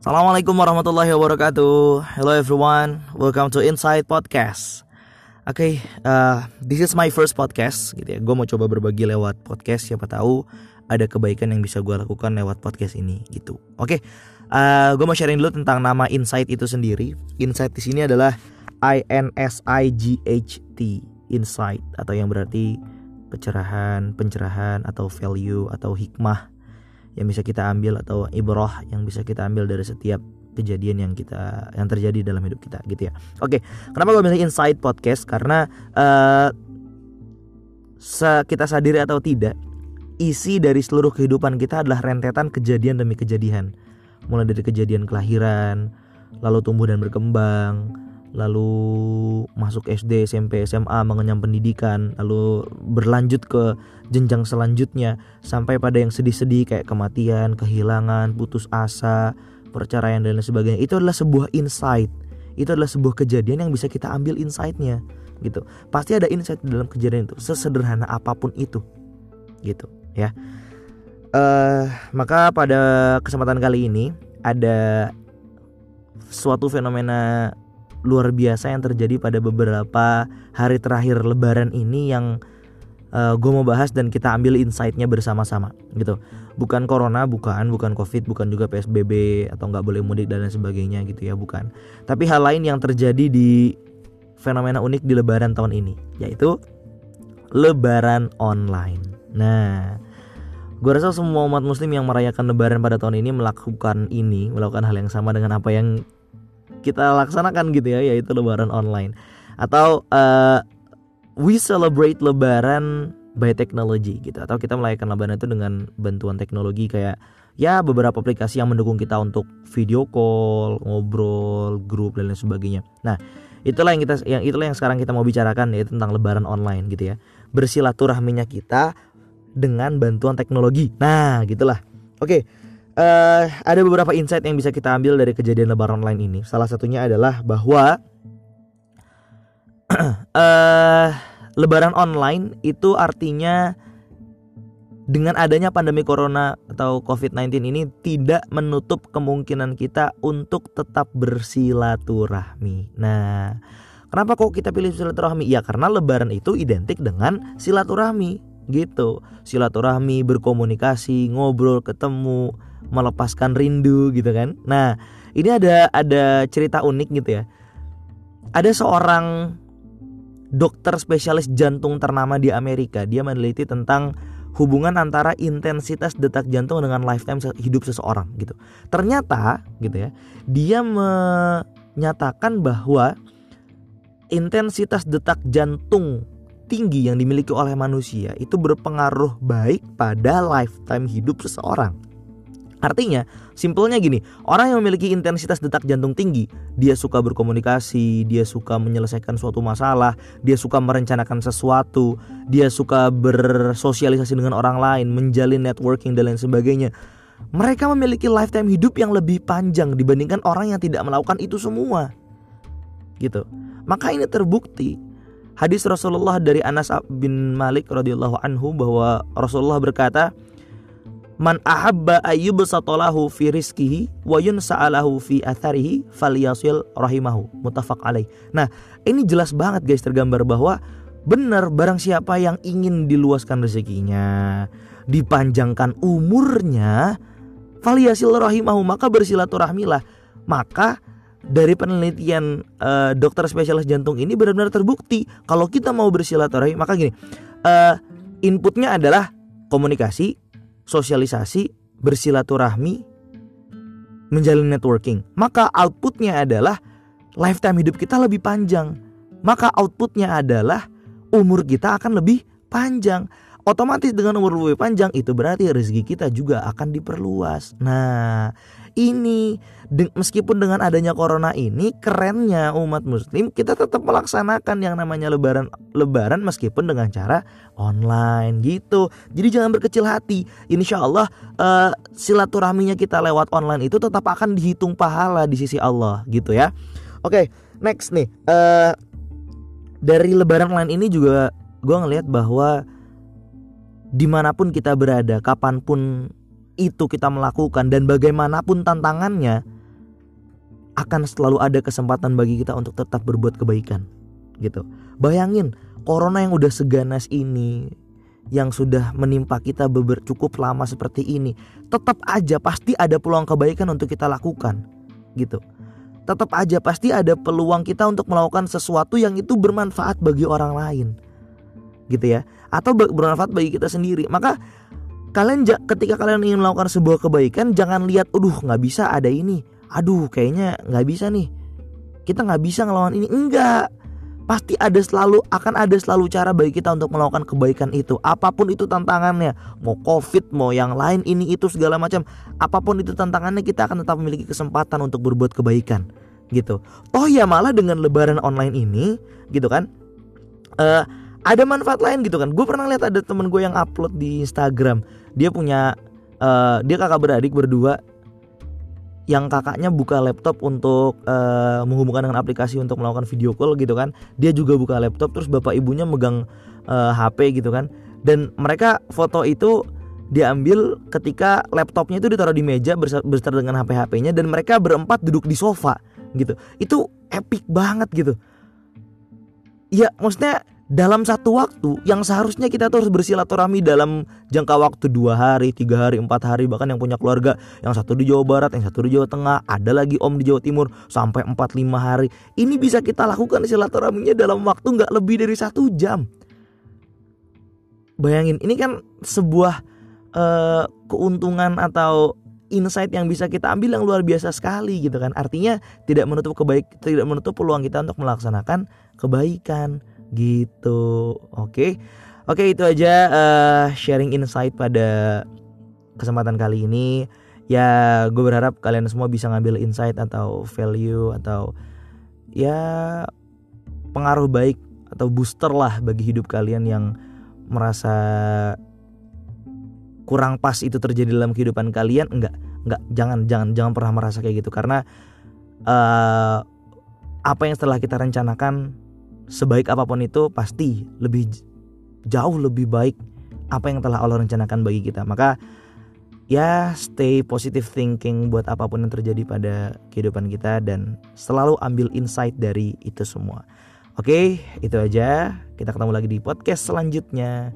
Assalamualaikum warahmatullahi wabarakatuh. Hello everyone, welcome to Inside Podcast. Oke, okay, uh, this is my first podcast gitu ya. Gue mau coba berbagi lewat podcast. Siapa tahu ada kebaikan yang bisa gue lakukan lewat podcast ini gitu. Oke, okay, uh, gue mau sharing dulu tentang nama Insight itu sendiri. Insight di sini adalah I N S I G H T, Insight atau yang berarti pencerahan, pencerahan atau value atau hikmah yang bisa kita ambil atau ibrah yang bisa kita ambil dari setiap kejadian yang kita yang terjadi dalam hidup kita gitu ya. Oke, kenapa gue bilang insight podcast karena uh, kita sadari atau tidak isi dari seluruh kehidupan kita adalah rentetan kejadian demi kejadian. Mulai dari kejadian kelahiran, lalu tumbuh dan berkembang, lalu masuk SD, SMP, SMA, mengenyam pendidikan, lalu berlanjut ke jenjang selanjutnya sampai pada yang sedih-sedih kayak kematian, kehilangan, putus asa, perceraian dan lain sebagainya. Itu adalah sebuah insight. Itu adalah sebuah kejadian yang bisa kita ambil insightnya gitu. Pasti ada insight dalam kejadian itu, sesederhana apa pun itu, gitu ya. Uh, maka pada kesempatan kali ini ada suatu fenomena luar biasa yang terjadi pada beberapa hari terakhir Lebaran ini yang uh, eh, gue mau bahas dan kita ambil insightnya bersama-sama gitu. Bukan corona, bukan, bukan covid, bukan juga psbb atau nggak boleh mudik dan lain sebagainya gitu ya, bukan. Tapi hal lain yang terjadi di fenomena unik di Lebaran tahun ini, yaitu Lebaran online. Nah, gue rasa semua umat Muslim yang merayakan Lebaran pada tahun ini melakukan ini, melakukan hal yang sama dengan apa yang kita laksanakan gitu ya yaitu lebaran online atau uh, we celebrate lebaran by technology gitu atau kita melayakan lebaran itu dengan bantuan teknologi kayak ya beberapa aplikasi yang mendukung kita untuk video call, ngobrol, grup dan lain sebagainya. Nah, itulah yang kita yang itulah yang sekarang kita mau bicarakan yaitu tentang lebaran online gitu ya. Bersilaturahminya kita dengan bantuan teknologi. Nah, gitulah. Oke uh, ada beberapa insight yang bisa kita ambil dari kejadian lebaran online ini. Salah satunya adalah bahwa uh, lebaran online itu artinya dengan adanya pandemi corona atau COVID-19 ini tidak menutup kemungkinan kita untuk tetap bersilaturahmi. Nah, kenapa kok kita pilih silaturahmi? Ya karena lebaran itu identik dengan silaturahmi gitu. Silaturahmi, berkomunikasi, ngobrol, ketemu, melepaskan rindu gitu kan. Nah, ini ada ada cerita unik gitu ya. Ada seorang dokter spesialis jantung ternama di Amerika. Dia meneliti tentang hubungan antara intensitas detak jantung dengan lifetime hidup seseorang gitu. Ternyata gitu ya, dia menyatakan bahwa intensitas detak jantung tinggi yang dimiliki oleh manusia itu berpengaruh baik pada lifetime hidup seseorang. Artinya, simpelnya gini, orang yang memiliki intensitas detak jantung tinggi, dia suka berkomunikasi, dia suka menyelesaikan suatu masalah, dia suka merencanakan sesuatu, dia suka bersosialisasi dengan orang lain, menjalin networking dan lain sebagainya. Mereka memiliki lifetime hidup yang lebih panjang dibandingkan orang yang tidak melakukan itu semua. Gitu. Maka ini terbukti Hadis Rasulullah dari Anas bin Malik radhiyallahu anhu bahwa Rasulullah berkata, Man ahabba ayyubsatalahu fi rizkihi wa yunsa'alahu fi atharihi falyasil rahimahu. Mutafaq alaih. Nah, ini jelas banget guys tergambar bahwa benar barang siapa yang ingin diluaskan rezekinya, dipanjangkan umurnya, falyasil rahimahu, maka bersilaturahmilah. Maka dari penelitian uh, dokter spesialis jantung ini benar-benar terbukti kalau kita mau bersilaturahmi maka gini uh, inputnya adalah komunikasi sosialisasi, bersilaturahmi, menjalin networking. Maka outputnya adalah lifetime hidup kita lebih panjang. Maka outputnya adalah umur kita akan lebih panjang. Otomatis dengan umur lebih panjang itu berarti rezeki kita juga akan diperluas. Nah, ini meskipun dengan adanya corona ini kerennya umat muslim kita tetap melaksanakan yang namanya lebaran lebaran meskipun dengan cara online gitu. Jadi jangan berkecil hati. Insya Allah uh, silaturahminya kita lewat online itu tetap akan dihitung pahala di sisi Allah gitu ya. Oke okay, next nih. Uh, dari lebaran online ini juga gue ngelihat bahwa di mana pun kita berada kapan pun itu kita melakukan dan bagaimanapun tantangannya akan selalu ada kesempatan bagi kita untuk tetap berbuat kebaikan gitu. Bayangin corona yang udah seganas ini yang sudah menimpa kita beber cukup lama seperti ini tetap aja pasti ada peluang kebaikan untuk kita lakukan gitu. Tetap aja pasti ada peluang kita untuk melakukan sesuatu yang itu bermanfaat bagi orang lain gitu ya. Atau bermanfaat bagi kita sendiri. Maka kalian ketika kalian ingin melakukan sebuah kebaikan jangan lihat aduh nggak bisa ada ini. Aduh kayaknya nggak bisa nih. Kita nggak bisa ngelawan ini. Enggak pasti ada selalu akan ada selalu cara bagi kita untuk melakukan kebaikan itu. Apa pun itu tantangannya. Mau covid mau yang lain ini itu segala macam. Apa pun itu tantangannya kita akan tetap memiliki kesempatan untuk berbuat kebaikan. Gitu. Toh ya malah dengan lebaran online ini gitu kan uh, ada manfaat lain gitu kan. Gue pernah lihat ada temen gue yang upload di Instagram. Dia punya uh, dia kakak beradik berdua yang kakaknya buka laptop untuk uh, menghubungkan dengan aplikasi untuk melakukan video call gitu kan. Dia juga buka laptop terus bapak ibunya megang uh, eh, HP gitu kan. Dan mereka foto itu diambil ketika laptopnya itu ditaruh di meja beserta dengan HP-HP-nya dan mereka berempat duduk di sofa gitu. Itu epic banget gitu. Ya maksudnya dalam satu waktu yang seharusnya kita tuh harus bersilaturahmi dalam jangka waktu dua hari, tiga hari, empat hari bahkan yang punya keluarga yang satu di Jawa Barat, yang satu di Jawa Tengah, ada lagi om di Jawa Timur sampai empat lima hari. Ini bisa kita lakukan silaturahminya dalam waktu nggak lebih dari satu jam. Bayangin, ini kan sebuah uh, keuntungan atau insight yang bisa kita ambil yang luar biasa sekali gitu kan. Artinya tidak menutup kebaik, tidak menutup peluang kita untuk melaksanakan kebaikan gitu. Oke. Oke itu aja uh, sharing insight pada kesempatan kali ini. Ya gue berharap kalian semua bisa ngambil insight atau value atau ya pengaruh baik atau booster lah bagi hidup kalian yang merasa kurang pas itu terjadi dalam kehidupan kalian. Enggak enggak. Jangan jangan jangan pernah merasa kayak gitu. Karena uh, apa yang setelah kita rencanakan sebaik apa pun itu pasti lebih jauh lebih baik apa yang telah Allah rencanakan bagi kita. Maka ya stay positive thinking buat apa pun yang terjadi pada kehidupan kita dan selalu ambil insight dari itu semua. Oke, itu aja. Kita ketemu lagi di podcast selanjutnya.